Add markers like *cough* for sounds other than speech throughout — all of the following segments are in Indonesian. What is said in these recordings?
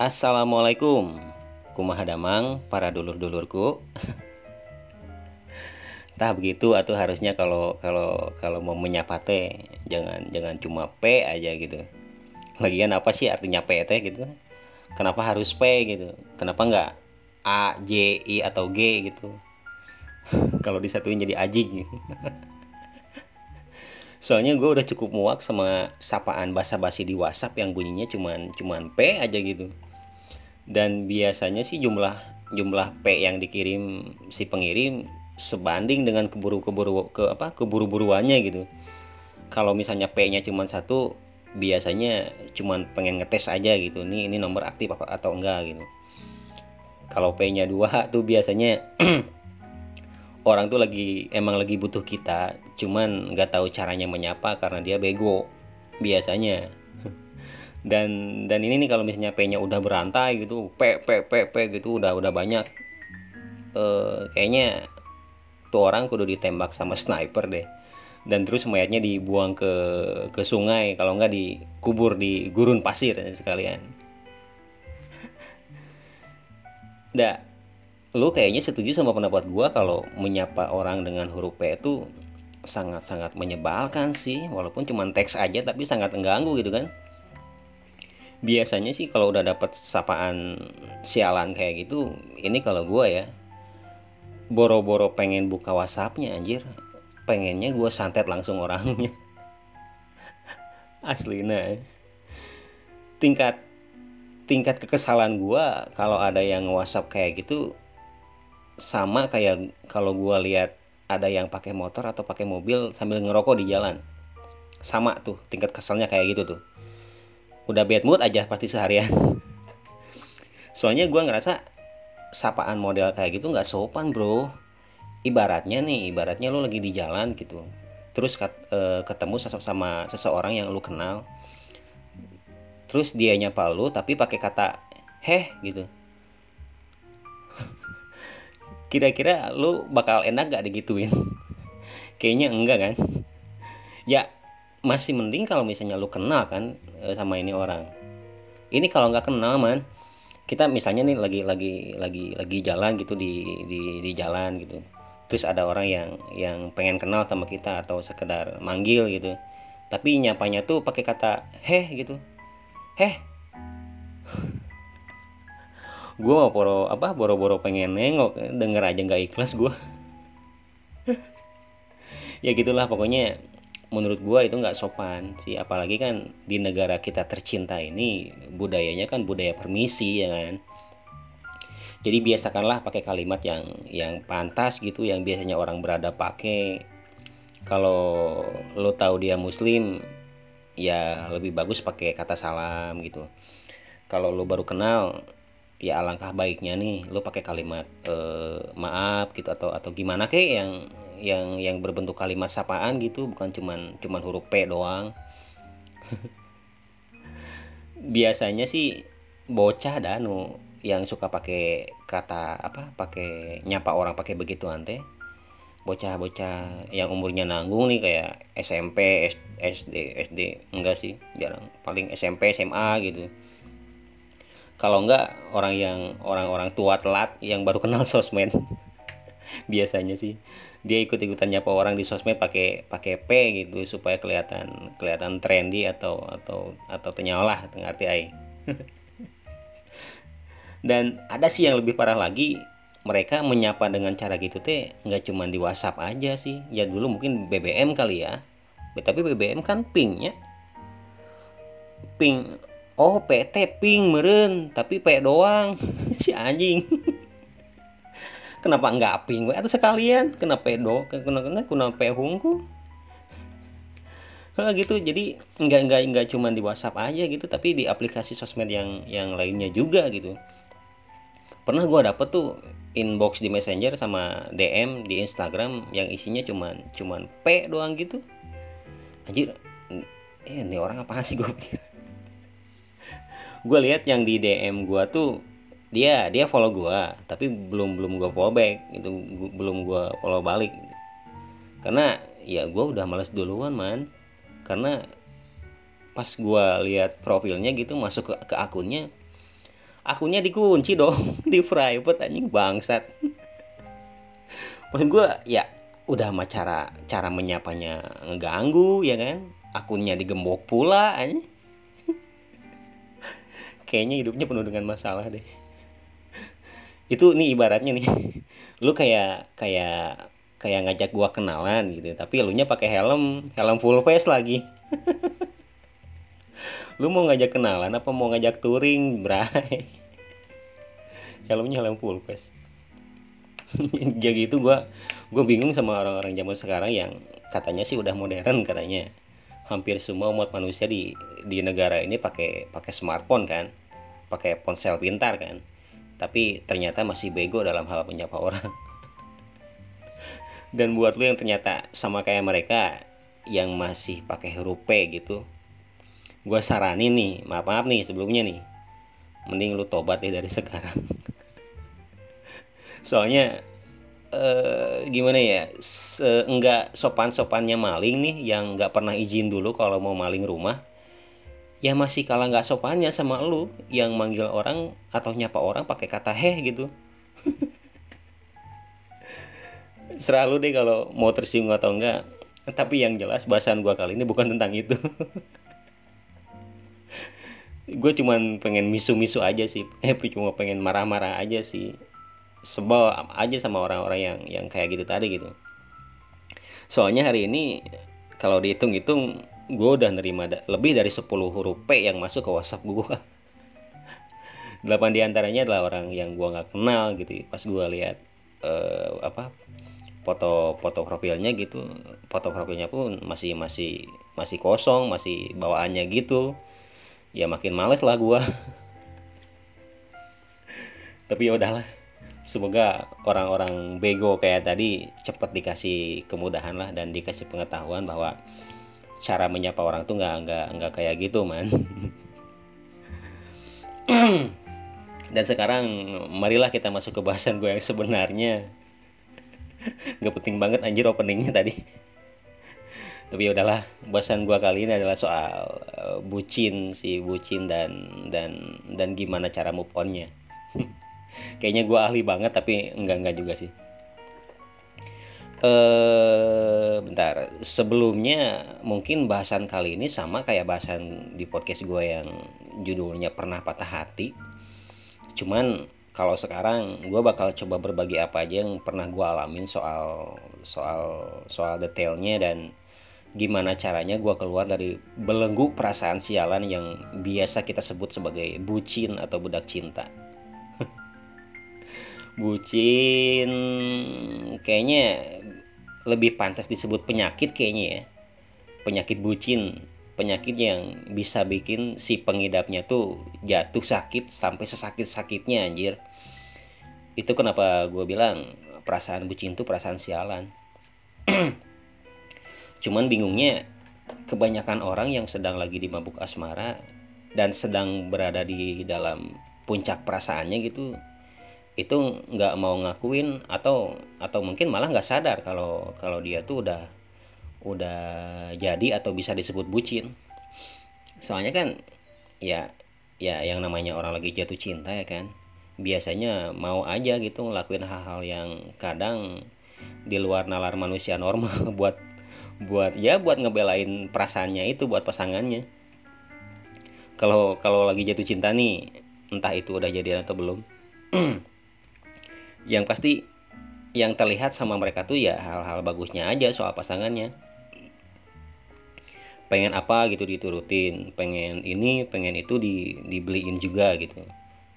Assalamualaikum Kumaha damang para dulur-dulurku Tah begitu atau harusnya kalau kalau kalau mau menyapa teh jangan jangan cuma P aja gitu. Lagian apa sih artinya P teh gitu? Kenapa harus P gitu? Kenapa nggak A, J, I atau G gitu? *laughs* kalau disatuin jadi ajing gitu. *laughs* soalnya gue udah cukup muak sama sapaan basa-basi di WhatsApp yang bunyinya cuman cuman P aja gitu dan biasanya sih jumlah jumlah P yang dikirim si pengirim sebanding dengan keburu-keburu ke apa keburu-buruannya gitu. Kalau misalnya P-nya cuma satu biasanya cuma pengen ngetes aja gitu ini ini nomor aktif apa atau enggak gitu. Kalau P-nya dua tuh biasanya *clears throat* orang tuh lagi emang lagi butuh kita cuman nggak tahu caranya menyapa karena dia bego biasanya dan dan ini nih kalau misalnya P-nya udah berantai gitu P P P P gitu udah udah banyak uh, kayaknya tuh orang kudu ditembak sama sniper deh. Dan terus mayatnya dibuang ke ke sungai kalau nggak dikubur di gurun pasir sekalian. *laughs* Dah, lu kayaknya setuju sama pendapat gua kalau menyapa orang dengan huruf P itu sangat-sangat menyebalkan sih walaupun cuma teks aja tapi sangat mengganggu gitu kan biasanya sih kalau udah dapat sapaan sialan kayak gitu ini kalau gua ya boro-boro pengen buka whatsappnya anjir. Pengennya gua santet langsung orangnya. *laughs* Asli nah. Tingkat tingkat kekesalan gua kalau ada yang whatsapp kayak gitu sama kayak kalau gua lihat ada yang pakai motor atau pakai mobil sambil ngerokok di jalan. Sama tuh tingkat keselnya kayak gitu tuh udah bad mood aja pasti seharian. *laughs* Soalnya gue ngerasa sapaan model kayak gitu nggak sopan bro. Ibaratnya nih ibaratnya lo lagi di jalan gitu. Terus e, ketemu sama seseorang yang lo kenal. Terus dia nyapa lo tapi pakai kata heh gitu. *laughs* Kira-kira lu bakal enak gak digituin? *laughs* Kayaknya enggak kan? Ya masih mending kalau misalnya lu kenal kan eh, sama ini orang. Ini kalau nggak kenal man kita misalnya nih lagi lagi lagi lagi jalan gitu di di di jalan gitu. Terus ada orang yang yang pengen kenal sama kita atau sekedar manggil gitu. Tapi nyapanya tuh pakai kata heh gitu. Heh. *laughs* Gue mau poro apa boro-boro pengen nengok denger aja nggak ikhlas gue *laughs* ya gitulah pokoknya menurut gue itu nggak sopan sih. Apalagi kan di negara kita tercinta ini budayanya kan budaya permisi ya kan? Jadi biasakanlah pakai kalimat yang yang pantas gitu yang biasanya orang berada pakai. Kalau lo tahu dia muslim ya lebih bagus pakai kata salam gitu. Kalau lo baru kenal ya alangkah baiknya nih lo pakai kalimat e, maaf gitu atau atau gimana kek yang yang yang berbentuk kalimat sapaan gitu bukan cuman cuman huruf P doang. *laughs* Biasanya sih bocah dah nu yang suka pakai kata apa pakai nyapa orang pakai begitu ante bocah-bocah yang umurnya nanggung nih kayak SMP SD SD enggak sih jarang. Paling SMP SMA gitu kalau enggak orang yang orang-orang tua telat yang baru kenal *laughs* sosmed. Biasanya sih. Dia ikut-ikutan nyapa orang di sosmed pakai pakai P gitu supaya kelihatan kelihatan trendy atau atau atau tenyalah arti ai *laughs* dan ada sih yang lebih parah lagi mereka menyapa dengan cara gitu teh nggak cuma di WhatsApp aja sih. Ya dulu mungkin BBM kali ya. Tapi BBM kan pingnya. Ping oh PT ping meren tapi P doang. *laughs* Si anjing. *laughs* Kenapa enggak ping? We atau sekalian. Kenapa do kenapa kenapa kenapa hungku. Nah, *laughs* gitu. Jadi nggak nggak nggak cuma di WhatsApp aja gitu tapi di aplikasi sosmed yang yang lainnya juga gitu. Pernah gue dapet tuh inbox di messenger sama DM di Instagram yang isinya cuman cuman P doang gitu. Anjir eh ini orang apa sih gue gue lihat yang di DM gue tuh dia dia follow gue tapi belum belum gue follow back itu gua, belum gue follow balik. Karena ya gue udah males duluan man. Karena pas gue lihat profilnya gitu masuk ke, ke akunnya akunnya dikunci dong *laughs* di private anjing bangsat. Maksud gue ya udah sama cara cara menyapanya ngeganggu ya kan? Akunnya digembok pula anjing kayaknya hidupnya penuh dengan masalah deh. Itu nih ibaratnya nih. Lu kayak kayak kayak ngajak gua kenalan gitu tapi lu nya pakai helm helm full face lagi. *laughs* Lu mau ngajak kenalan apa mau ngajak touring bray? Helmnya helm full face. *laughs* Ya gitu gua gue bingung sama orang-orang zaman sekarang yang katanya sih udah modern katanya. Hampir semua umat manusia di di negara ini pakai pakai smartphone kan pakai ponsel pintar kan. Tapi ternyata masih bego dalam hal menyapa orang. *laughs* Dan buat lu yang ternyata sama kayak mereka yang masih pakai huruf P gitu gue saranin nih maaf maaf nih sebelumnya nih. Mending lu tobat deh dari *laughs* sekarang. Soalnya eh, gimana ya enggak sopan sopannya maling nih yang nggak pernah izin dulu kalau mau maling rumah ya masih kalah nggak sopannya sama lu yang manggil orang atau nyapa orang pakai kata heh gitu. *laughs* Selalu deh kalau mau tersinggung atau enggak tapi yang jelas bahasan gua kali ini bukan tentang itu. *laughs* Gue cuman pengen misu-misu aja sih. Eh cuma pengen marah-marah aja sih. Sebel aja sama orang-orang yang yang kayak gitu tadi gitu. Soalnya hari ini kalau dihitung-hitung gue udah nerima da lebih dari 10 huruf P yang masuk ke WhatsApp gue. *laughs* 8 di antaranya adalah orang yang gue nggak kenal gitu. Pas gue lihat uh, apa foto foto profilnya gitu, foto profilnya pun masih masih masih kosong, masih bawaannya gitu. Ya makin males lah gue. *laughs* Tapi ya udahlah. Semoga orang-orang bego kayak tadi cepat dikasih kemudahan lah dan dikasih pengetahuan bahwa cara menyapa orang tuh nggak nggak nggak kayak gitu man. *clears throat* Dan sekarang marilah kita masuk ke bahasan gue yang sebenarnya. Nggak penting banget anjir openingnya tadi. Tapi ya udahlah bahasan gue kali ini adalah soal uh, bucin si bucin dan dan dan gimana cara move onnya. *laughs* Kayaknya gue ahli banget tapi enggak enggak juga sih eh bentar. Sebelumnya mungkin bahasan kali ini sama kayak bahasan di podcast gue yang judulnya pernah patah hati. Cuman kalau sekarang gue bakal coba berbagi apa aja yang pernah gue alamin soal soal soal detailnya dan gimana caranya gue keluar dari belenggu perasaan sialan yang biasa kita sebut sebagai bucin atau budak cinta. *laughs* Bucin kayaknya lebih pantas disebut penyakit kayaknya ya. Penyakit bucin. Penyakit yang bisa bikin si pengidapnya tuh jatuh sakit sampai sesakit-sakitnya anjir. Itu kenapa gue bilang perasaan bucin tuh perasaan sialan. *clears throat* Cuman bingungnya kebanyakan orang yang sedang lagi di mabuk asmara dan sedang berada di dalam puncak perasaannya gitu itu nggak mau ngakuin atau atau mungkin malah nggak sadar kalau kalau dia tuh udah udah jadi atau bisa disebut bucin. Soalnya kan ya ya yang namanya orang lagi jatuh cinta ya kan biasanya mau aja gitu ngelakuin hal-hal yang kadang di luar nalar manusia normal *laughs* buat buat ya buat ngebelain perasaannya itu buat pasangannya. Kalau kalau lagi jatuh cinta nih entah itu udah jadian atau belum *clears throat* yang pasti yang terlihat sama mereka tuh ya hal-hal bagusnya aja soal pasangannya. Pengen apa gitu diturutin pengen ini pengen itu di, dibeliin juga gitu.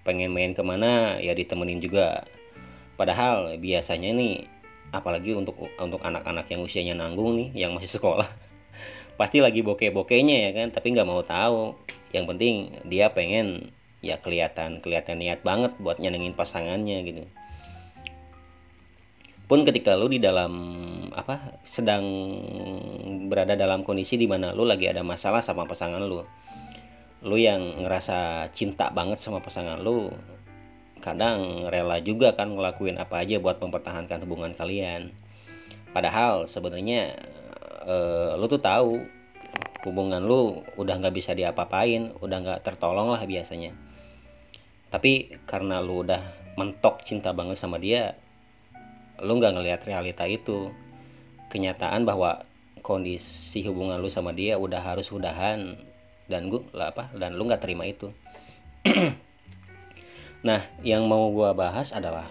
Pengen main ke mana ya ditemenin juga. Padahal biasanya nih apalagi untuk untuk anak-anak yang usianya nanggung nih yang masih sekolah *laughs* pasti lagi bokeh-bokehnya ya kan tapi nggak mau tahu. Yang penting dia pengen ya kelihatan kelihatan niat banget buat nyenengin pasangannya gitu pun ketika lu di dalam apa sedang berada dalam kondisi di mana lu lagi ada masalah sama pasangan lu lu yang ngerasa cinta banget sama pasangan lu kadang rela juga kan ngelakuin apa aja buat mempertahankan hubungan kalian. Padahal sebenarnya uh, lu tuh tahu hubungan lu udah nggak bisa diapa-apain udah nggak tertolong lah biasanya. Tapi karena lu udah mentok cinta banget sama dia lu nggak ngelihat realita itu. Kenyataan bahwa kondisi hubungan lu sama dia udah harus udahan dan gue lah apa dan lu nggak terima itu. *clears throat* Nah yang mau gua bahas adalah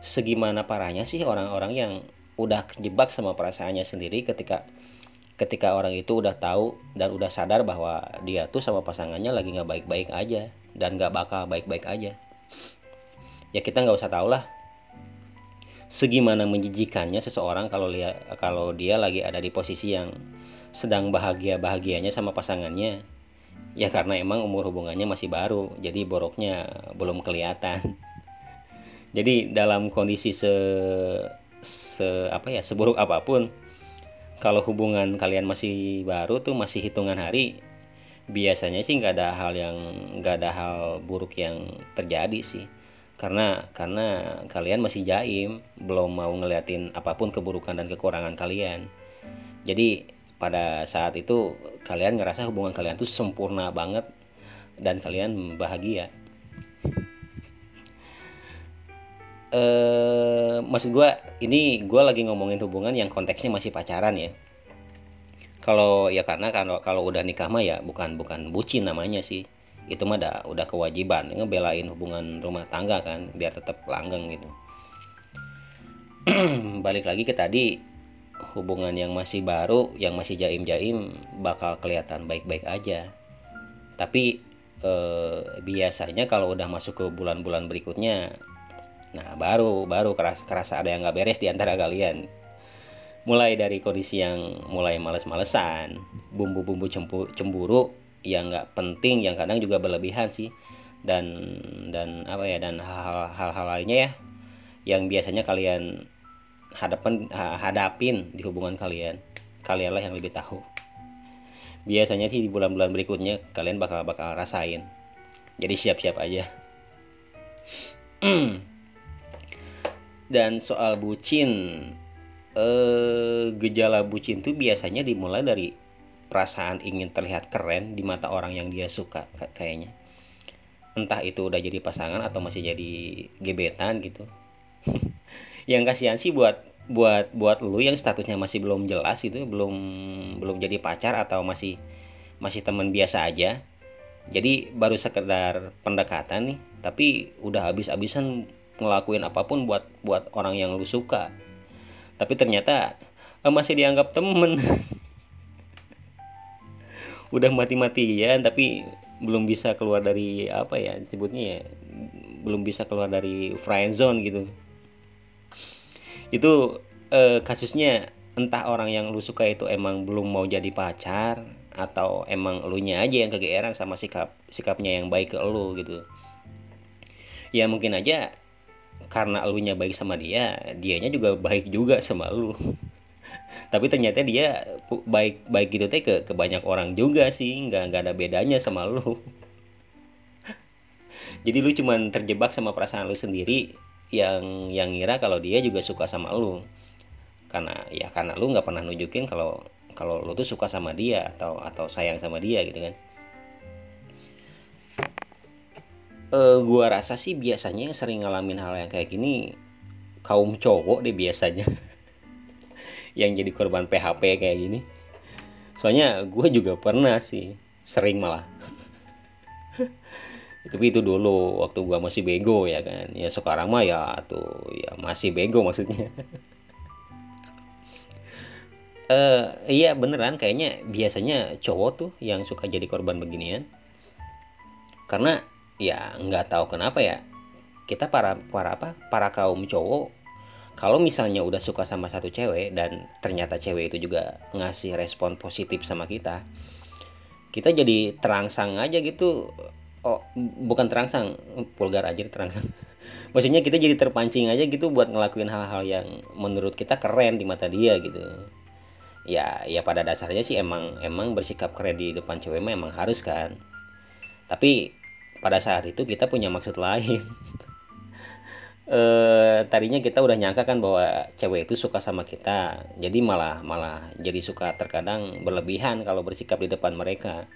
segimana parahnya sih orang-orang yang udah kejebak sama perasaannya sendiri ketika ketika orang itu udah tahu dan udah sadar bahwa dia tuh sama pasangannya lagi nggak baik-baik aja dan nggak bakal baik-baik aja. Ya kita nggak usah tahu lah segimana menjijikannya seseorang kalau lihat kalau dia lagi ada di posisi yang sedang bahagia bahagianya sama pasangannya. Ya karena emang umur hubungannya masih baru jadi boroknya belum kelihatan. *laughs* Jadi dalam kondisi se, se apa ya seburuk apa pun kalau hubungan kalian masih baru tuh masih hitungan hari biasanya sih nggak ada hal yang nggak ada hal buruk yang terjadi sih karena karena kalian masih jaim belum mau ngeliatin apa pun keburukan dan kekurangan kalian. Jadi pada saat itu kalian ngerasa hubungan kalian tuh sempurna banget dan kalian bahagia. *laughs* Eh maksud gue ini gue lagi ngomongin hubungan yang konteksnya masih pacaran ya. Kalau ya karena kalau kalau udah nikah mah ya bukan bukan bucin namanya sih itu mah udah, udah kewajiban ngebelain hubungan rumah tangga kan biar tetap langgeng gitu *clears throat* balik lagi ke tadi hubungan yang masih baru yang masih jaim-jaim bakal kelihatan baik-baik aja tapi eh, biasanya kalau udah masuk ke bulan-bulan berikutnya Nah, baru baru kerasa, kerasa ada yang nggak beres di antara kalian. Mulai dari kondisi yang mulai males-malesan, bumbu-bumbu cemburu yang nggak penting, yang kadang juga berlebihan sih, dan dan apa ya dan hal-hal lainnya ya, yang biasanya kalian hadapan hadapin di hubungan kalian, kalianlah yang lebih tahu. Biasanya sih di bulan-bulan berikutnya kalian bakal bakal rasain. Jadi siap-siap aja. *clears throat* dan soal bucin eh, gejala bucin itu biasanya dimulai dari perasaan ingin terlihat keren di mata orang yang dia suka kayaknya. Entah itu udah jadi pasangan atau masih jadi gebetan gitu. *laughs* Yang kasihan sih buat buat buat lu yang statusnya masih belum jelas itu belum belum jadi pacar atau masih masih teman biasa aja. Jadi baru sekedar pendekatan nih tapi udah habis-habisan ngelakuin apa pun buat buat orang yang lu suka. Tapi ternyata eh, masih dianggap temen *laughs* udah mati-matian tapi belum bisa keluar dari apa ya disebutnya ya belum bisa keluar dari friend zone gitu. Itu eh, kasusnya entah orang yang lu suka itu emang belum mau jadi pacar atau emang lu nya aja yang kegeeran sama sikap sikapnya yang baik ke lu gitu. Ya mungkin aja karena elunya baik sama dia dianya juga baik juga sama lu tapi ternyata dia baik baik gitu teh ke, ke banyak orang juga sih. Nggak nggak ada bedanya sama lu. *laughs* Jadi lu cuman terjebak sama perasaan lu sendiri yang yang ngira kalau dia juga suka sama lu. Karena ya karena lu nggak pernah nunjukin kalau kalau lu tuh suka sama dia atau atau sayang sama dia gitu kan. Uh, gua rasa sih biasanya yang sering ngalamin hal yang kayak gini kaum cowok deh biasanya *laughs* yang jadi korban PHP kayak gini. Soalnya gue juga pernah sih sering malah. *laughs* Tapi itu dulu waktu gue masih bego ya kan. Ya sekarang mah ya tuh ya masih bego maksudnya. *laughs* Eh uh, iya beneran kayaknya biasanya cowok tuh yang suka jadi korban beginian. Karena ya nggak tahu kenapa ya kita para para apa para kaum cowok kalau misalnya udah suka sama satu cewek dan ternyata cewek itu juga ngasih respon positif sama kita kita jadi terangsang aja gitu. Oh bukan terangsang vulgar aja terangsang. *laughs* Maksudnya kita jadi terpancing aja gitu buat ngelakuin hal-hal yang menurut kita keren di mata dia gitu. Ya ya pada dasarnya sih emang emang bersikap keren di depan cewek emang harus kan. Tapi pada saat itu kita punya maksud lain *laughs* e, tadinya kita udah nyangka kan bahwa cewek itu suka sama kita. Jadi malah malah jadi suka terkadang berlebihan kalau bersikap di depan mereka.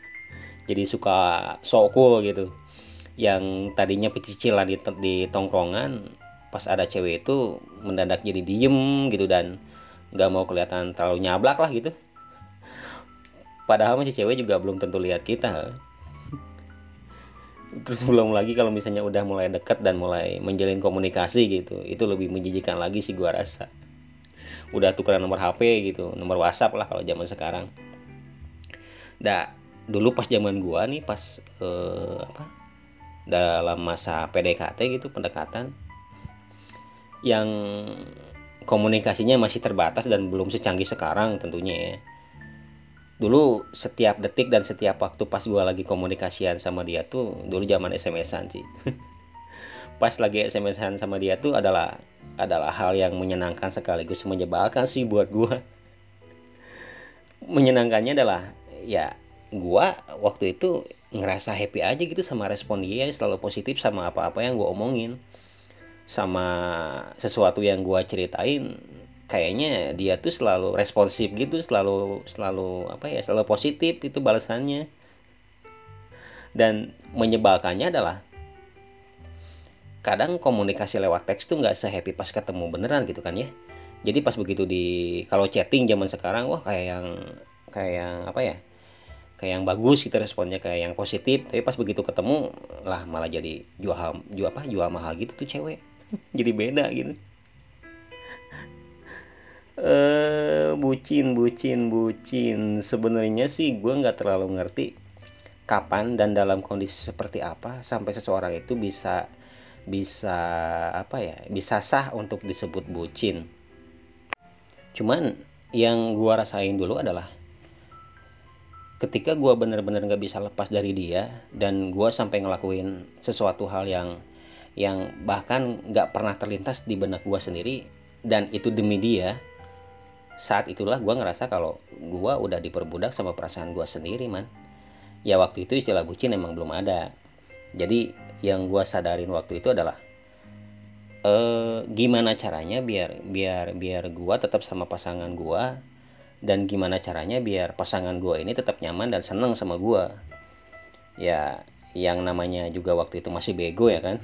Jadi suka so cool gitu. Yang tadinya pecicilan di, di tongkrongan pas ada cewek itu mendadak jadi diem gitu dan nggak mau kelihatan terlalu nyablak lah gitu. Padahal masih cewek juga belum tentu lihat kita terus belum lagi kalau misalnya udah mulai dekat dan mulai menjalin komunikasi gitu itu lebih menjijikan lagi sih gua rasa. Udah tukeran nomor HP gitu nomor WhatsApp lah kalau zaman sekarang. Dah dulu pas zaman gua nih pas eh, apa dalam masa PDKT gitu pendekatan yang komunikasinya masih terbatas dan belum secanggih sekarang tentunya ya dulu setiap detik dan setiap waktu pas gue lagi komunikasian sama dia tuh dulu zaman SMS-an sih. *laughs* Pas lagi SMS-an sama dia tuh adalah adalah hal yang menyenangkan sekaligus menyebalkan sih buat gue menyenangkannya adalah ya gue waktu itu ngerasa happy aja gitu sama respon dia selalu positif sama apa-apa yang gue omongin. Sama sesuatu yang gue ceritain kayaknya dia tuh selalu responsif gitu selalu selalu apa ya selalu positif itu balasannya. Dan menyebalkannya adalah kadang komunikasi lewat teks tuh nggak sehappy pas ketemu beneran gitu kan ya. Jadi pas begitu di kalau chatting zaman sekarang wah kayak yang kayak yang apa ya kayak yang bagus gitu responnya kayak yang positif. Tapi pas begitu ketemu lah malah jadi jual jual apa jual mahal gitu tuh cewek. *laughs* Jadi beda gitu eh bucin bucin bucin. Sebenarnya sih gue nggak terlalu ngerti kapan dan dalam kondisi seperti apa sampai seseorang itu bisa bisa apa ya bisa sah untuk disebut bucin. Cuman yang gue rasain dulu adalah ketika gue bener-bener nggak bisa lepas dari dia dan gue sampai ngelakuin sesuatu hal yang yang bahkan nggak pernah terlintas di benak gue sendiri dan itu demi dia saat itulah gue ngerasa kalau gue udah diperbudak sama perasaan gue sendiri man. Ya waktu itu istilah bucin emang belum ada. Jadi yang gue sadarin waktu itu adalah eh, gimana caranya biar biar biar gue tetap sama pasangan gue dan gimana caranya biar pasangan gue ini tetap nyaman dan seneng sama gue ya yang namanya juga waktu itu masih bego ya kan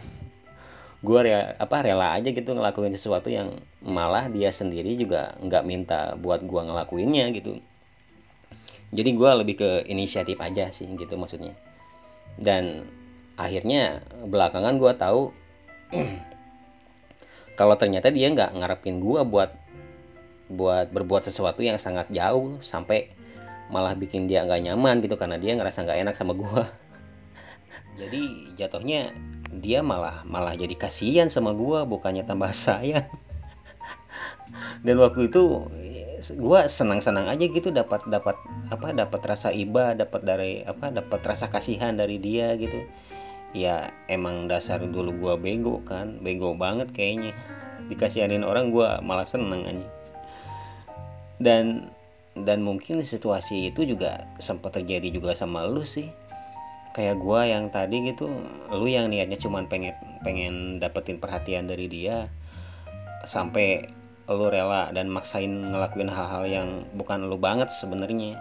gue rea, apa rela aja gitu ngelakuin sesuatu yang malah dia sendiri juga nggak minta buat gue ngelakuinnya gitu. Jadi gue lebih ke inisiatif aja sih gitu maksudnya. Dan akhirnya belakangan gue tahu *clears throat* kalau ternyata dia nggak ngarepin gue buat buat berbuat sesuatu yang sangat jauh sampai malah bikin dia nggak nyaman gitu karena dia ngerasa nggak enak sama gue *laughs* jadi jatuhnya dia malah malah jadi kasihan sama gue bukannya tambah *laughs* sayang. Dan waktu itu gue senang-senang aja gitu dapat dapat apa dapat rasa iba dapat dari apa dapat rasa kasihan dari dia gitu. Ya emang dasar dulu gue bego kan bego banget kayaknya. Dikasihanin orang gue malah seneng aja. Dan dan mungkin situasi itu juga sempat terjadi juga sama lu sih kayak gua yang tadi gitu lu yang niatnya cuman pengen pengen dapetin perhatian dari dia sampai lu rela dan maksain ngelakuin hal-hal yang bukan lu banget sebenarnya.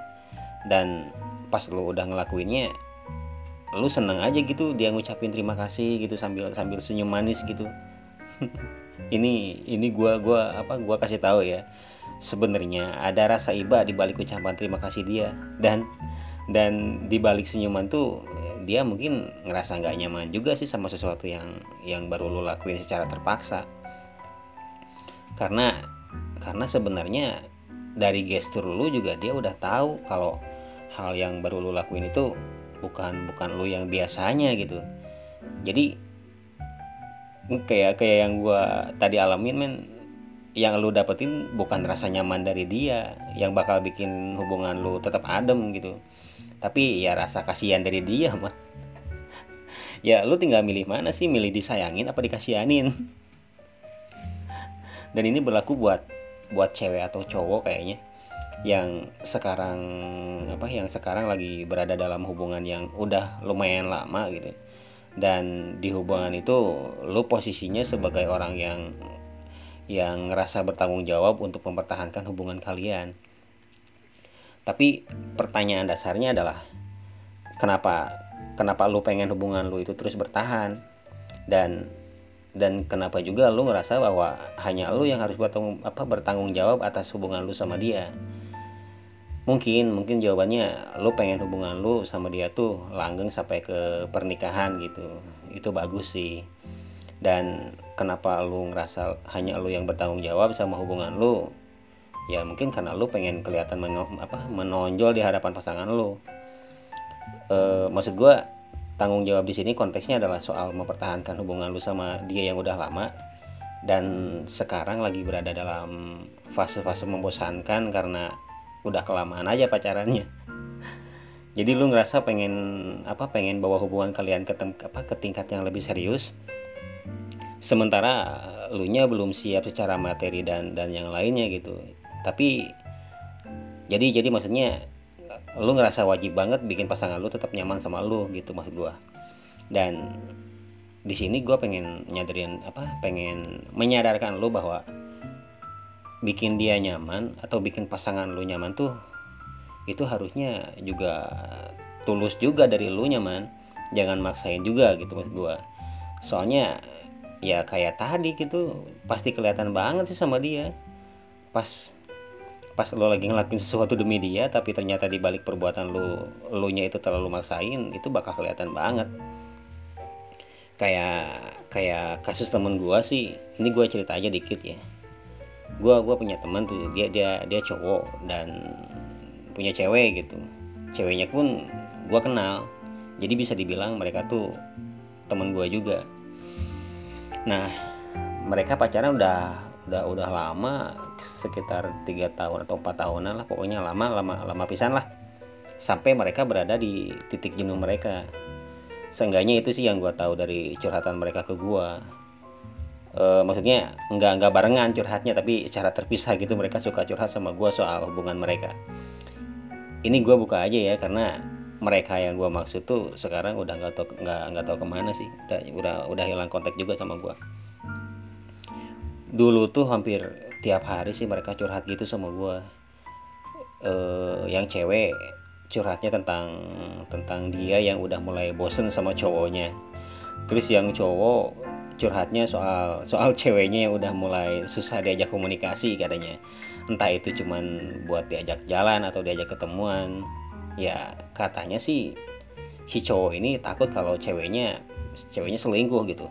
Dan pas lu udah ngelakuinnya lu seneng aja gitu dia ngucapin terima kasih gitu sambil sambil senyum manis gitu. *laughs* Ini ini gua gua apa gua kasih tahu ya sebenarnya ada rasa iba di balik ucapan terima kasih dia. Dan dan di balik senyuman tuh dia mungkin ngerasa nggak nyaman juga sih sama sesuatu yang yang baru lo lakuin secara terpaksa. Karena karena sebenarnya dari gestur lu juga dia udah tahu kalau hal yang baru lu lakuin itu bukan bukan lu yang biasanya gitu. Jadi kayak kayak yang gua tadi alamin men yang lu dapetin bukan rasa nyaman dari dia yang bakal bikin hubungan lu tetap adem gitu tapi ya rasa kasihan dari dia mah ya lu tinggal milih mana sih? Milih disayangin apa dikasihanin? Dan ini berlaku buat buat cewek atau cowok kayaknya. Yang sekarang apa yang sekarang lagi berada dalam hubungan yang udah lumayan lama gitu. Dan di hubungan itu lu posisinya sebagai orang yang yang ngerasa bertanggung jawab untuk mempertahankan hubungan kalian tapi pertanyaan dasarnya adalah kenapa kenapa lu pengen hubungan lu itu terus bertahan? Dan dan kenapa juga lu ngerasa bahwa hanya lu yang harus bertanggung apa bertanggung jawab atas hubungan lu sama dia? Mungkin mungkin jawabannya lu pengen hubungan lu sama dia tuh langgeng sampai ke pernikahan gitu. Itu bagus sih. Dan kenapa lu ngerasa hanya lu yang bertanggung jawab sama hubungan lu ya mungkin karena lu pengen kelihatan men apa menonjol di hadapan pasangan lu. E, maksud gua tanggung jawab di sini konteksnya adalah soal mempertahankan hubungan lu sama dia yang udah lama dan sekarang lagi berada dalam fase-fase membosankan karena udah kelamaan aja pacarannya. Jadi lu ngerasa pengen apa pengen bawa hubungan kalian ke apa ke tingkat yang lebih serius. Sementara lu nya belum siap secara materi dan dan yang lainnya gitu tapi jadi jadi maksudnya lu ngerasa wajib banget bikin pasangan lu tetap nyaman sama lu gitu maksud gua. Dan di sini gua pengen nyadarin apa pengen menyadarkan lu bahwa bikin dia nyaman atau bikin pasangan lu nyaman tuh itu harusnya juga tulus juga dari lu nyaman. Jangan maksain juga gitu maksud gua. Soalnya ya kayak tadi gitu pasti kelihatan banget sih sama dia. Pas pas lo lagi ngelakuin sesuatu demi dia tapi ternyata di balik perbuatan lo lo nya itu terlalu maksain itu bakal kelihatan banget. Kayak kayak kasus temen gua sih ini gua cerita aja dikit ya. Gua gua punya teman tuh dia dia dia cowok dan punya cewek gitu. Ceweknya pun gua kenal jadi bisa dibilang mereka tuh temen gua juga. Nah mereka pacaran udah udah udah lama sekitar tiga tahun atau empat tahunan lah pokoknya lama lama lama pisan lah. Sampai mereka berada di titik jenuh mereka. Seenggaknya itu sih yang gue tahu dari curhatan mereka ke gue e, maksudnya nggak nggak barengan curhatnya tapi secara terpisah gitu mereka suka curhat sama gue soal hubungan mereka. Ini gue buka aja ya karena mereka yang gue maksud tuh sekarang udah nggak tau nggak nggak tahu ke mana sih. Udah udah udah hilang kontak juga sama gue dulu tuh hampir tiap hari sih mereka curhat gitu sama gue uh, yang cewek curhatnya tentang tentang dia yang udah mulai bosen sama cowoknya. Terus yang cowok curhatnya soal soal *laughs* ceweknya yang udah mulai susah diajak komunikasi katanya. Entah itu cuman buat diajak jalan atau diajak ketemuan. Ya katanya sih si cowok ini takut kalau ceweknya ceweknya selingkuh gitu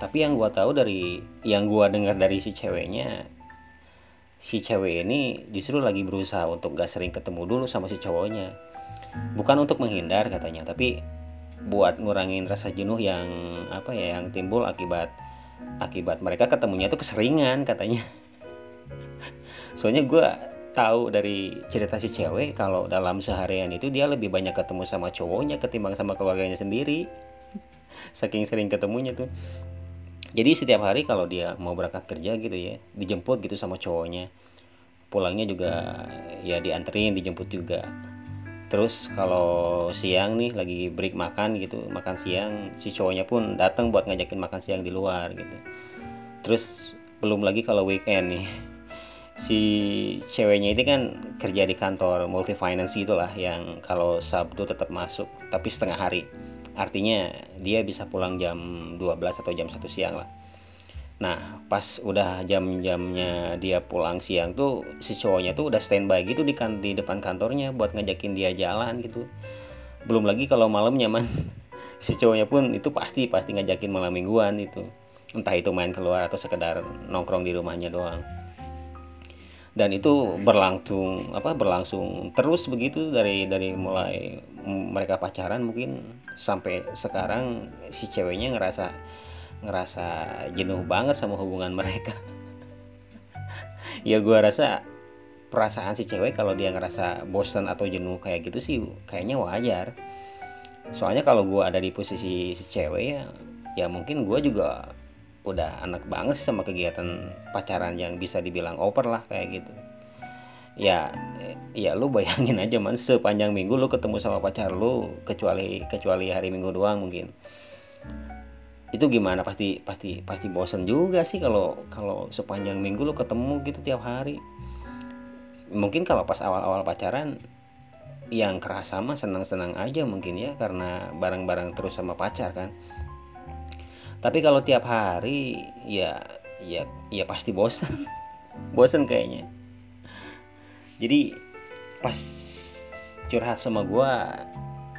tapi yang gue tahu dari yang gue dengar dari si ceweknya si cewek ini justru lagi berusaha untuk gak sering ketemu dulu sama si cowoknya. Bukan untuk menghindar katanya tapi buat ngurangin rasa jenuh yang apa ya yang timbul akibat akibat mereka ketemunya itu keseringan katanya. *laughs* Soalnya gue tahu dari cerita si cewek kalau dalam seharian itu dia lebih banyak ketemu sama cowoknya ketimbang sama keluarganya sendiri. *laughs* Saking sering ketemunya tuh jadi setiap hari kalau dia mau berangkat kerja gitu ya dijemput gitu sama cowoknya. Pulangnya juga ya dianterin dijemput juga. Terus kalau siang nih lagi break makan gitu makan siang si cowoknya pun datang buat ngajakin makan siang di luar gitu. Terus belum lagi kalau weekend nih *laughs* si ceweknya ini kan kerja di kantor multi finance itulah yang kalau Sabtu tetap masuk tapi setengah hari artinya dia bisa pulang jam 12 atau jam 1 siang lah. Nah pas udah jam-jamnya dia pulang siang tuh si cowoknya tuh udah standby gitu di, kan di depan kantornya buat ngajakin dia jalan gitu. Belum lagi kalau malam nyaman. *laughs* Si cowoknya pun itu pasti pasti ngajakin malam mingguan itu. Entah itu main keluar atau sekedar nongkrong di rumahnya doang dan itu berlangsung apa berlangsung terus begitu dari dari mulai mereka pacaran mungkin sampai sekarang si ceweknya ngerasa ngerasa jenuh banget sama hubungan mereka. *laughs* Ya gue rasa perasaan si cewek kalau dia ngerasa bosan atau jenuh kayak gitu sih kayaknya wajar. Soalnya kalau gue ada di posisi si cewek ya ya mungkin gue juga udah anak banget sih sama kegiatan pacaran yang bisa dibilang oper lah kayak gitu. Ya ya lu bayangin aja man. Sepanjang minggu lu ketemu sama pacar lu kecuali kecuali hari minggu doang mungkin. Itu gimana? Pasti pasti pasti bosen juga sih kalau kalau sepanjang minggu lu ketemu gitu tiap hari. Mungkin kalau pas awal-awal pacaran yang kerasa mah senang-senang aja mungkin ya karena bareng-bareng terus sama pacar kan tapi kalau tiap hari ya ya ya pasti bosan *laughs* bosan kayaknya. Jadi pas curhat sama gua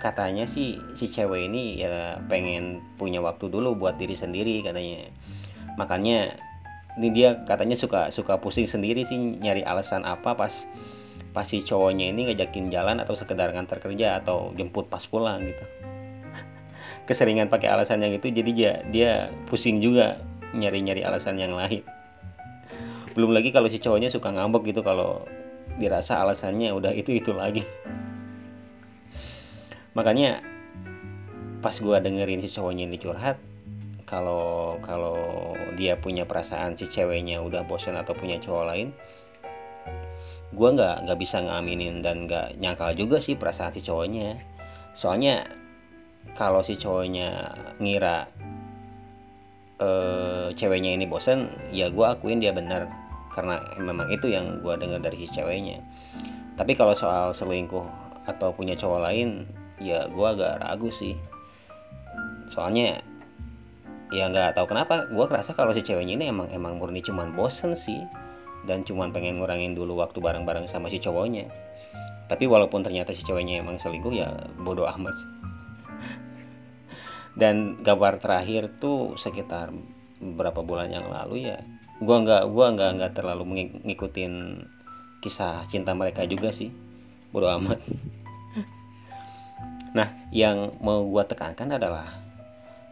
katanya sih si cewek ini ya pengen punya waktu dulu buat diri sendiri katanya. Makanya ini dia katanya suka suka pusing sendiri sih nyari alasan apa pas pas si cowoknya ini ngajakin jalan atau sekedar ngantar kerja atau jemput pas pulang gitu keseringan pakai alasan yang itu jadi dia dia pusing juga nyari-nyari alasan yang lain. Belum lagi kalau si cowoknya suka ngambek gitu kalau dirasa alasannya udah itu itu lagi. Makanya pas gua dengerin si cowoknya ini curhat kalau kalau dia punya perasaan si ceweknya udah bosan atau punya cowok lain gue nggak nggak bisa ngaminin dan nggak nyangkal juga sih perasaan si cowoknya. Soalnya kalau si cowoknya ngira uh, ceweknya ini bosen ya gue akuin dia benar karena memang itu yang gue dengar dari si ceweknya. Tapi kalau soal selingkuh atau punya cowok lain ya gue agak ragu sih. Soalnya ya nggak tahu kenapa gue kerasa kalau si ceweknya ini emang emang murni cuman bosen sih. Dan cuman pengen ngurangin dulu waktu bareng-bareng sama si cowoknya. Tapi walaupun ternyata si cowoknya emang selingkuh ya bodoh amat sih dan kabar terakhir tuh sekitar beberapa bulan yang lalu ya gua nggak gua nggak nggak terlalu ngikutin kisah cinta mereka juga sih bodoh amat. *laughs* Nah yang mau gua tekankan adalah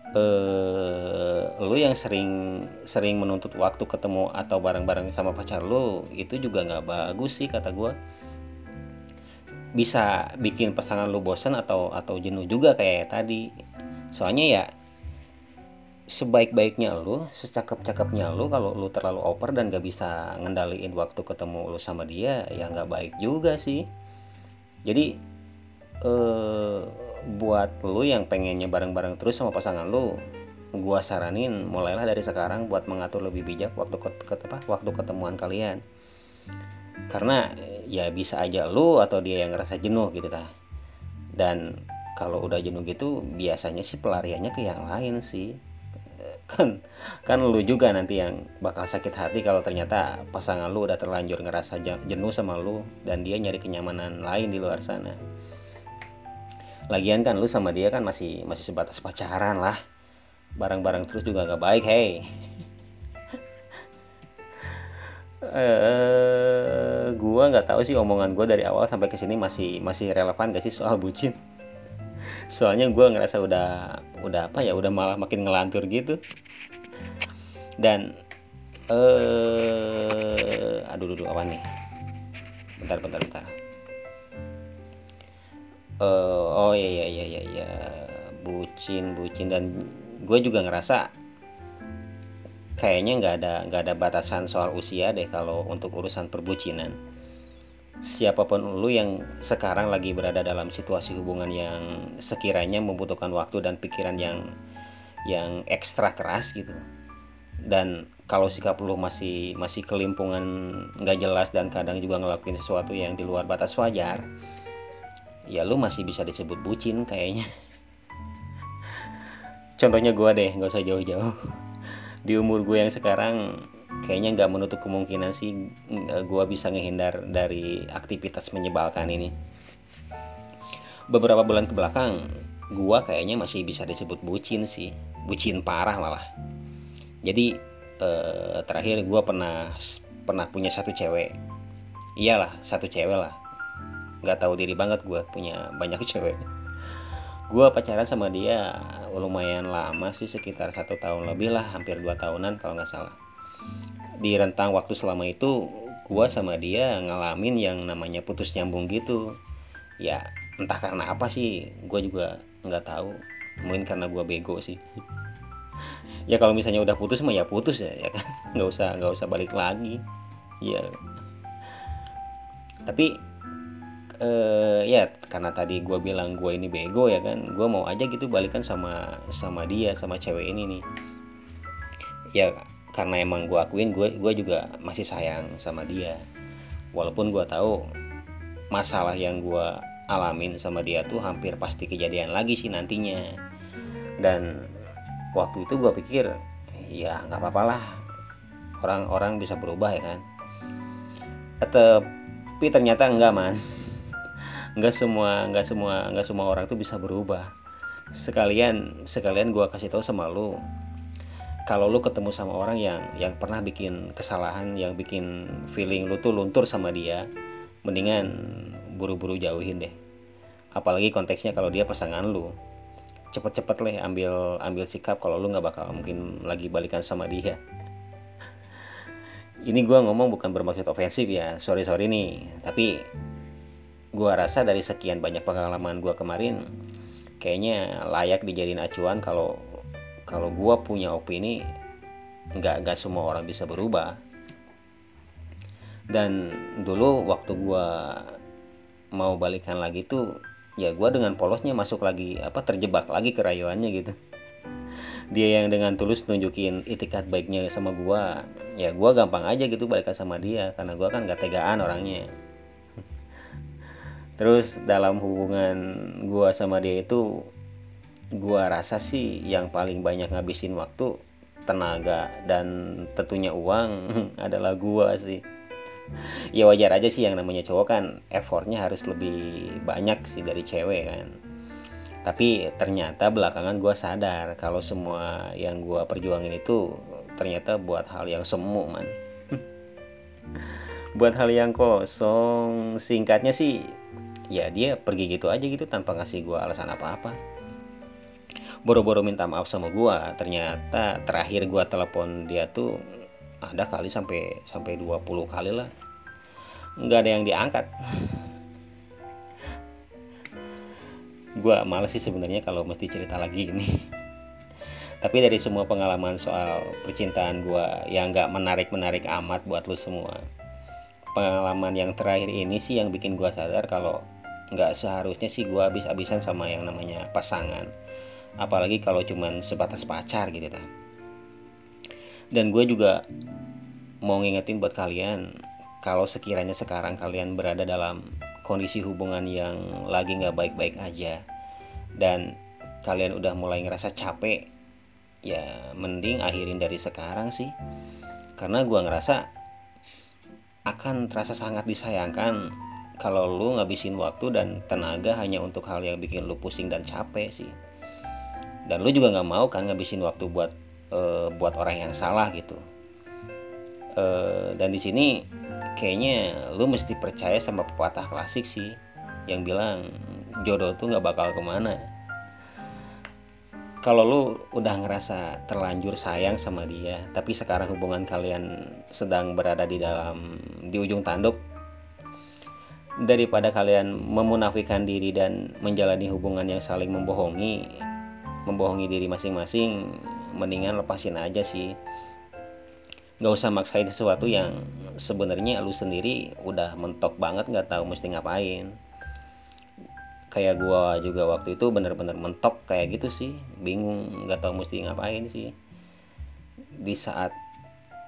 eh lu yang sering sering menuntut waktu ketemu atau bareng-bareng sama pacar lu itu juga nggak bagus sih kata gue bisa bikin pasangan lu bosan atau atau jenuh juga kayak tadi soalnya ya sebaik-baiknya lu secakep-cakepnya lu kalau lu terlalu oper dan gak bisa ngendaliin waktu ketemu lu sama dia ya nggak baik juga sih. Jadi eh buat lu yang pengennya bareng-bareng terus sama pasangan lu gua saranin mulailah dari sekarang buat mengatur lebih bijak waktu ke, ke apa waktu ketemuan kalian. Karena ya bisa aja lu atau dia yang ngerasa jenuh gitu ta dan kalau udah jenuh gitu biasanya sih pelariannya ke yang lain sih. Kan kan lu juga nanti yang bakal sakit hati kalau ternyata pasangan lu udah terlanjur ngerasa jenuh sama lu dan dia nyari kenyamanan lain di luar sana. Lagian kan lu sama dia kan masih masih sebatas pacaran lah. Barang-barang terus juga gak baik hei uh, *laughs* gua nggak tahu sih omongan gua dari awal sampai ke sini masih masih relevan gak sih soal bucin soalnya gua ngerasa udah udah apa ya udah malah makin ngelantur gitu. Dan eh uh, aduh dulu apa nih? Bentar bentar bentar. Uh, oh iya iya iya iya ya. bucin bucin. Dan gue juga ngerasa kayaknya nggak ada nggak ada batasan soal usia deh kalau untuk urusan perbucinan siapa pun lu yang sekarang lagi berada dalam situasi hubungan yang sekiranya membutuhkan waktu dan pikiran yang yang ekstra keras gitu. Dan kalau sikap lu masih masih kelimpungan nggak jelas dan kadang juga ngelakuin sesuatu yang di luar batas wajar ya lu masih bisa disebut bucin kayaknya. *laughs* Contohnya gue deh nggak usah jauh-jauh. Di umur gue yang sekarang kayaknya nggak menutup kemungkinan sih gue bisa ngehindar dari aktivitas menyebalkan ini. Beberapa bulan ke belakang gue kayaknya masih bisa disebut bucin sih. Bucin parah malah. Jadi eh, terakhir gue pernah pernah punya satu cewek. Iyalah satu cewek lah. Nggak tahu diri banget gue punya banyak *laughs* cewek. Gue pacaran sama dia lumayan lama sih sekitar satu tahun lebih lah hampir dua tahunan kalau nggak salah di rentang waktu selama itu gue sama dia ngalamin yang namanya putus nyambung gitu. Ya entah karena apa sih gue juga nggak tahu. Mungkin karena gue bego sih. Ya kalau misalnya udah putus mah ya putus ya ya kan? *laughs* Nggak usah nggak usah balik lagi. Ya. Tapi uh, ya karena tadi gue bilang gue ini bego ya kan gue mau aja gitu balikan sama sama dia sama cewek ini nih. Ya karena emang gue akuin gue gue juga masih sayang sama dia. Walaupun gue tahu masalah yang gue alamin sama dia tuh hampir pasti kejadian lagi sih nantinya. Dan waktu itu gue pikir ya nggak apa-apa lah. Orang-orang bisa berubah ya kan? Tapi ternyata enggak man. *laughs* Nggak semua nggak semua nggak semua orang tuh bisa berubah. Sekalian sekalian gue kasih tahu sama lu kalau lu ketemu sama orang yang yang pernah bikin kesalahan yang bikin feeling lu tuh luntur sama dia mendingan buru-buru jauhin deh. Apalagi konteksnya kalau dia pasangan lu. Cepet-cepet leh ambil ambil sikap kalau lu nggak bakal mungkin lagi balikan sama dia. Ini gue ngomong bukan bermaksud ofensif ya sorry sorry nih. Tapi gue rasa dari sekian banyak pengalaman gue kemarin kayaknya layak dijadiin acuan kalau kalau gue punya opini nggak nggak semua orang bisa berubah. Dan dulu waktu gue mau balikan lagi tuh ya gue dengan polosnya masuk lagi apa terjebak lagi ke rayuannya gitu. Dia yang dengan tulus nunjukin itikat baiknya sama gue ya gue gampang aja gitu balikan sama dia karena gue kan gak tegaan orangnya. Terus dalam hubungan gue sama dia itu gue rasa sih yang paling banyak ngabisin waktu tenaga dan tentunya uang *laughs* adalah gue sih. Ya wajar aja sih yang namanya cowok kan effortnya harus lebih banyak sih dari cewek kan. Tapi ternyata belakangan gue sadar kalau semua yang gue perjuangin itu ternyata buat hal yang semu man. *laughs* Buat hal yang kosong. Singkatnya sih ya dia pergi gitu aja gitu tanpa ngasih gue alasan apa-apa boro-boro minta maaf sama gue ternyata terakhir gue telepon dia tuh ada kali sampai sampai 20 kali lah. Nggak ada yang diangkat. *laughs* Gue males sih sebenarnya kalau mesti cerita lagi ini. *laughs* Tapi dari semua pengalaman soal percintaan gue yang nggak menarik menarik amat buat lo semua pengalaman yang terakhir ini sih yang bikin gue sadar kalau nggak seharusnya sih gue habis-habisan sama yang namanya pasangan apalagi kalau cuman sebatas pacar gitu dah. Dan gue juga mau ngingetin buat kalian kalau sekiranya sekarang kalian berada dalam kondisi hubungan yang lagi nggak baik-baik aja dan kalian udah mulai ngerasa capek ya mending akhirin dari sekarang sih. Karena gue ngerasa akan terasa sangat disayangkan kalau lu ngabisin waktu dan tenaga hanya untuk hal yang bikin lu pusing dan capek sih dan lu juga nggak mau kan ngabisin waktu buat uh, buat orang yang salah gitu. Uh, dan di sini kayaknya lu mesti percaya sama pepatah klasik sih yang bilang jodoh tuh nggak bakal ke mana. Kalau lu udah ngerasa terlanjur sayang sama dia tapi sekarang hubungan kalian sedang berada di dalam di ujung tanduk daripada kalian memunafikan diri dan menjalani hubungan yang saling membohongi membohongi diri masing-masing mendingan lepasin aja sih. Nggak usah maksain sesuatu yang sebenarnya lu sendiri udah mentok banget nggak tahu mesti ngapain. Kayak gua juga waktu itu bener-bener mentok kayak gitu sih. Bingung nggak tahu mesti ngapain sih. Di saat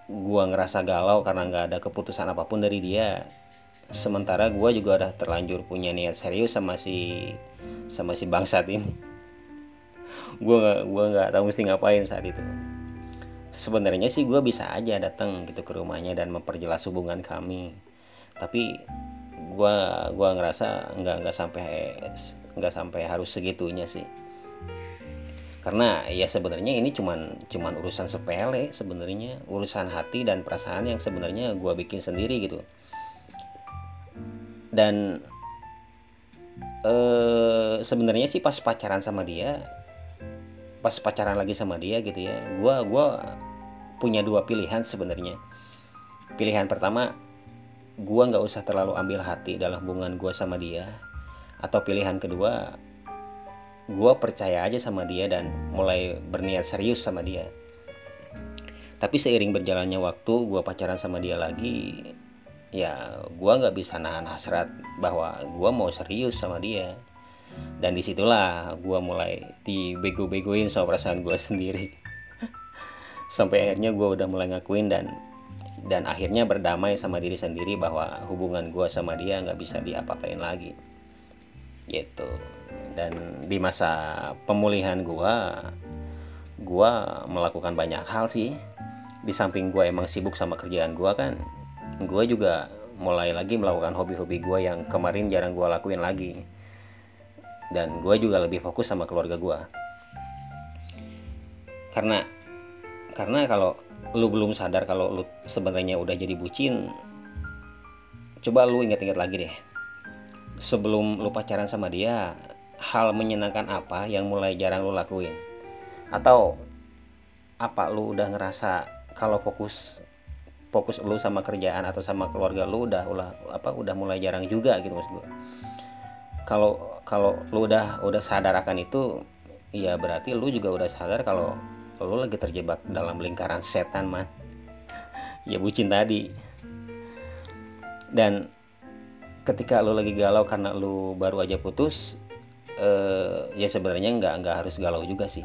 gua ngerasa galau karena nggak ada keputusan apa pun dari dia sementara gua juga udah terlanjur punya niat serius sama si sama si bangsat ini gua nggak gua nggak tahu mesti ngapain saat itu. Sebenarnya sih gue bisa aja datang gitu ke rumahnya dan memperjelas hubungan kami. Tapi gue gua ngerasa nggak nggak sampai nggak sampai harus segitunya sih. Karena ya sebenarnya ini cuman cuman urusan sepele sebenarnya. Urusan hati dan perasaan yang sebenarnya gue bikin sendiri gitu. Dan eh, sebenarnya sih pas pacaran sama dia pas pacaran lagi sama dia gitu ya gue gua punya dua pilihan sebenarnya. Pilihan pertama gue nggak usah terlalu ambil hati dalam hubungan gue sama dia. Atau pilihan kedua gue percaya aja sama dia dan mulai berniat serius sama dia. Tapi seiring berjalannya waktu gue pacaran sama dia lagi ya gue nggak bisa nahan hasrat bahwa gue mau serius sama dia dan di situlah gue mulai dibego-begoin sama perasaan gue sendiri. Sampai akhirnya gue udah mulai ngakuin dan dan akhirnya berdamai sama diri sendiri bahwa hubungan gue sama dia nggak bisa diapa-apain lagi. Gitu. Dan di masa pemulihan gua gua melakukan banyak hal sih. Di samping gua emang sibuk sama kerjaan gua kan gua juga mulai lagi melakukan hobi-hobi gua yang kemarin jarang gua lakuin lagi dan gua juga lebih fokus sama keluarga gua. Karena karena kalau lu belum sadar kalau lu sebenarnya udah jadi bucin coba lu ingat-ingat lagi deh. Sebelum lu pacaran sama dia hal menyenangkan apa yang mulai jarang lu lakuin? Atau apa lu udah ngerasa kalau fokus fokus lu sama kerjaan atau sama keluarga lu udah ulah apa udah mulai jarang juga gitu maksud gue kalau kalau lu udah udah sadar akan itu ya berarti lu juga udah sadar kalau lu lagi terjebak dalam lingkaran setan man ya bucin tadi. Dan ketika lu lagi galau karena lu baru aja putus eh, ya sebenarnya nggak nggak harus galau juga sih.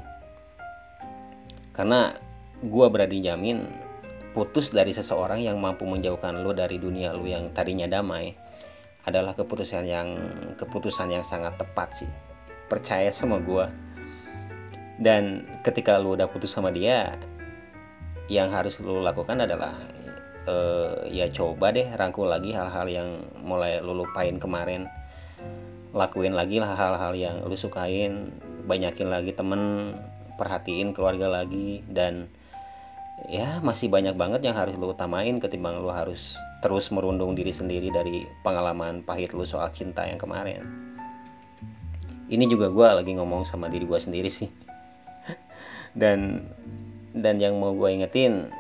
Karena gua berani jamin putus dari seseorang yang mampu menjauhkan lu dari dunia lu yang tadinya damai adalah keputusan yang keputusan yang sangat tepat sih. Percaya sama gua. Dan ketika lu udah putus sama dia yang harus lu lakukan adalah uh, ya coba deh rangkul lagi hal-hal yang mulai lu lupain kemarin. Lakuin lagi lah hal-hal yang lu sukain banyakin lagi temen perhatiin keluarga lagi dan ya masih banyak banget yang harus lu utamain ketimbang lu harus terus merundung diri sendiri dari pengalaman pahit lu soal cinta yang kemarin. Ini juga gue lagi ngomong sama diri gue sendiri sih. *laughs* Dan dan yang mau gue ingetin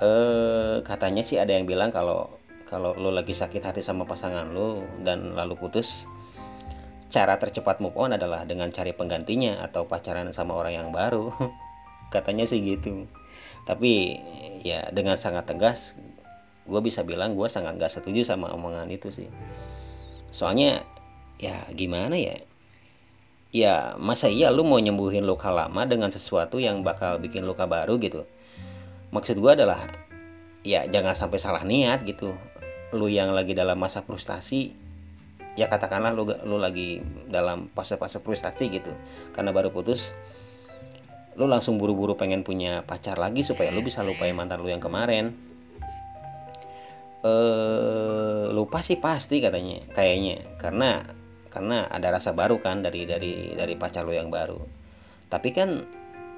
eh katanya sih ada yang bilang kalau kalau lo lagi sakit hati sama pasangan lo dan lalu putus cara tercepat move on adalah dengan cari penggantinya atau pacaran sama orang yang baru. *laughs* Katanya sih gitu. Tapi ya dengan sangat tegas gue bisa bilang gue sangat gak setuju sama omongan itu sih. Soalnya ya gimana ya? Ya masa iya lu mau nyembuhin luka lama dengan sesuatu yang bakal bikin luka baru gitu? Maksud gue adalah ya jangan sampai salah niat gitu. Lu yang lagi dalam masa frustasi ya katakanlah lu lu lagi dalam fase-fase frustasi gitu. Karena baru putus lu langsung buru-buru pengen punya pacar lagi supaya lu bisa lupain mantan lu yang kemarin eh lupa sih pasti katanya kayaknya. Karena karena ada rasa baru kan dari dari dari pacar lo yang baru. Tapi kan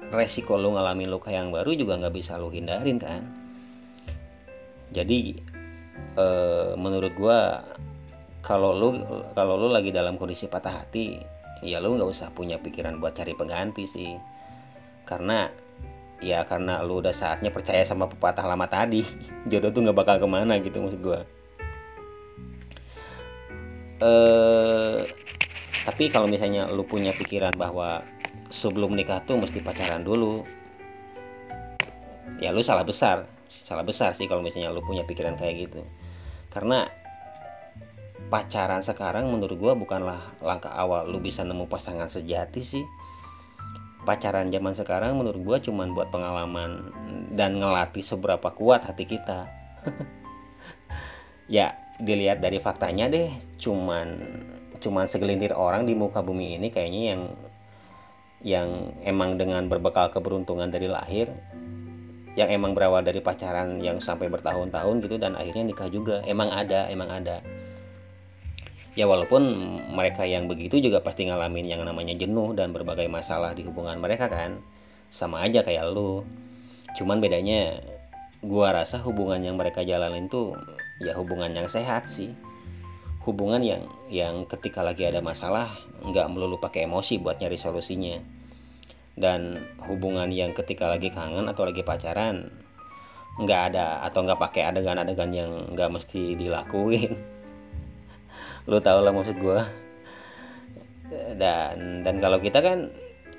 resiko lo ngalamin luka yang baru juga nggak bisa lo hindarin kan. Jadi e, menurut gua kalau lo kalau lo lagi dalam kondisi patah hati ya lo nggak usah punya pikiran buat cari pengganti sih. Karena ya karena lo udah saatnya percaya sama pepatah lama tadi. *laughs* Jodoh tuh nggak bakal ke mana gitu maksud gua. Eh tapi kalau misalnya lu punya pikiran bahwa sebelum nikah tuh mesti pacaran dulu ya lu salah besar. Salah besar sih kalau misalnya lu punya pikiran kayak gitu. Karena pacaran sekarang menurut gua bukanlah langkah awal lu bisa nemu pasangan sejati sih pacaran zaman sekarang menurut gua cuman buat pengalaman dan ngelatih seberapa kuat hati kita. *laughs* Ya dilihat dari faktanya deh cuman cuman segelintir orang di muka bumi ini kayaknya yang yang emang dengan berbekal keberuntungan dari lahir yang emang berawal dari pacaran yang sampai bertahun-tahun gitu dan akhirnya nikah juga. Emang ada emang ada ya walaupun mereka yang begitu juga pasti ngalamin yang namanya jenuh dan berbagai masalah di hubungan mereka kan. Sama aja kayak lu. Cuman bedanya gua rasa hubungan yang mereka jalanin tuh ya hubungan yang sehat sih. Hubungan yang yang ketika lagi ada masalah nggak melulu pakai emosi buat nyari solusinya. Dan hubungan yang ketika lagi kangen atau lagi pacaran nggak ada atau nggak pakai adegan-adegan yang nggak mesti dilakuin *laughs* lo tau lah maksud gue dan dan kalau kita kan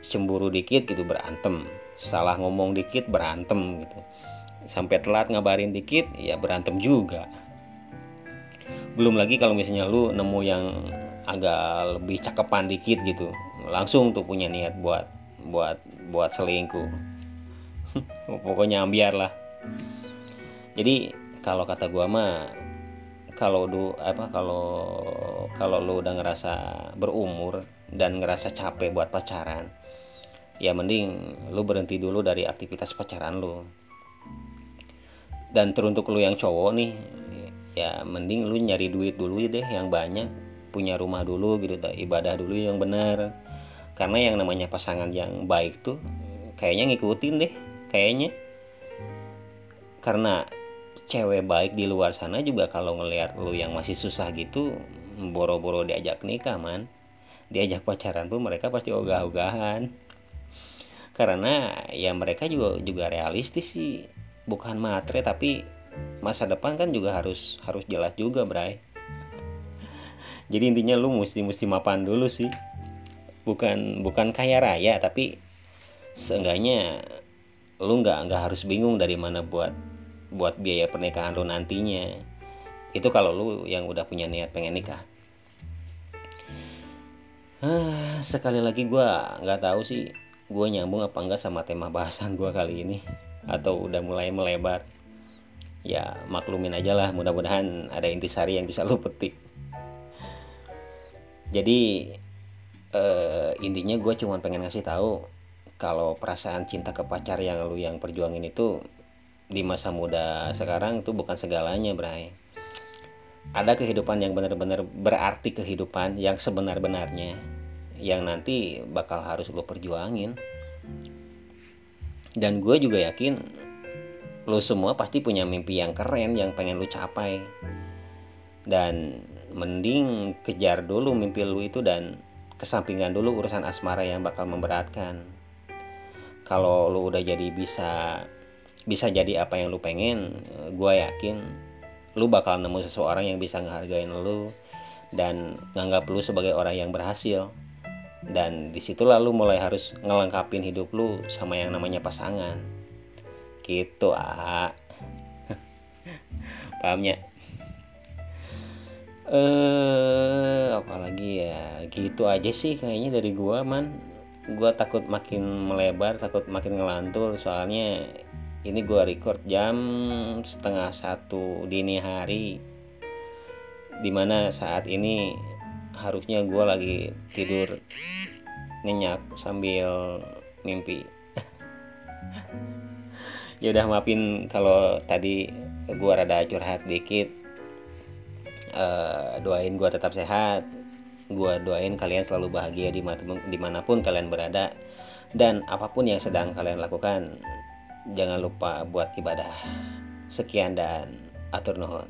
cemburu dikit gitu berantem. Salah ngomong dikit berantem gitu. Sampai telat ngabarin dikit ya berantem juga. Belum lagi kalau misalnya lu nemu yang agak lebih cakepan dikit gitu langsung tuh punya niat buat buat buat selingkuh. *laughs* Pokoknya ambiar lah. Jadi kalau kata gua mah kalau du apa kalau kalau kalau lu udah ngerasa berumur dan ngerasa capek buat pacaran ya mending lu berhenti dulu dari aktivitas pacaran lu. Dan teruntuk lu yang cowok nih ya mending lu nyari duit dulu deh yang banyak punya rumah dulu gitu ibadah dulu yang benar. Karena yang namanya pasangan yang baik tuh kayaknya ngikutin deh kayaknya. Karena cewek baik di luar sana juga kalau ngelihat lu yang masih susah gitu boro-boro diajak nikah man. Diajak pacaran pun mereka pasti ogah-ogahan. Karena ya mereka juga juga realistis sih. Bukan matre tapi masa depan kan juga harus harus jelas juga bray. Jadi intinya lu mesti mesti mapan dulu sih. Bukan bukan kaya raya tapi seenggaknya lu nggak nggak harus bingung dari mana buat buat biaya pernikahan lu nantinya. Itu kalau lu yang udah punya niat pengen nikah. Ah, sekali lagi gue nggak tahu sih gue nyambung apa enggak sama tema bahasan gue kali ini atau udah mulai melebar. Ya maklumin aja lah mudah-mudahan ada intisari yang bisa lu petik. Jadi uh, intinya gue cuma pengen ngasih tahu kalau perasaan cinta ke pacar yang lu yang perjuangin itu di masa muda sekarang itu bukan segalanya Bray. Ada kehidupan yang benar-benar berarti kehidupan yang sebenar-benarnya yang nanti bakal harus lu perjuangin. Dan gue juga yakin lu semua pasti punya mimpi yang keren yang pengen lu capai. Dan mending kejar dulu mimpi lu itu dan kesampingan dulu urusan asmara yang bakal memberatkan. Kalau lu udah jadi bisa bisa jadi apa yang lu pengen gue yakin lu bakal nemu seseorang yang bisa ngehargain lu dan nganggap lu sebagai orang yang berhasil. Dan di situlah lu mulai harus ngelengkapin hidup lu sama yang namanya pasangan. Gitu ah *laughs* pahamnya eh apalagi ya? Gitu aja sih kayaknya dari gua man. Gue takut makin melebar takut makin ngelantur. Soalnya ini gue record jam setengah satu dini hari. Di mana saat ini harusnya gue lagi tidur nyenyak sambil mimpi. *laughs* Ya udah maafin kalau tadi gue rada curhat dikit. Uh, doain gue tetap sehat. Gue doain kalian selalu bahagia di mana pun kalian berada dan apa pun yang sedang kalian lakukan jangan lupa buat ibadah. Sekian dan atur nuhun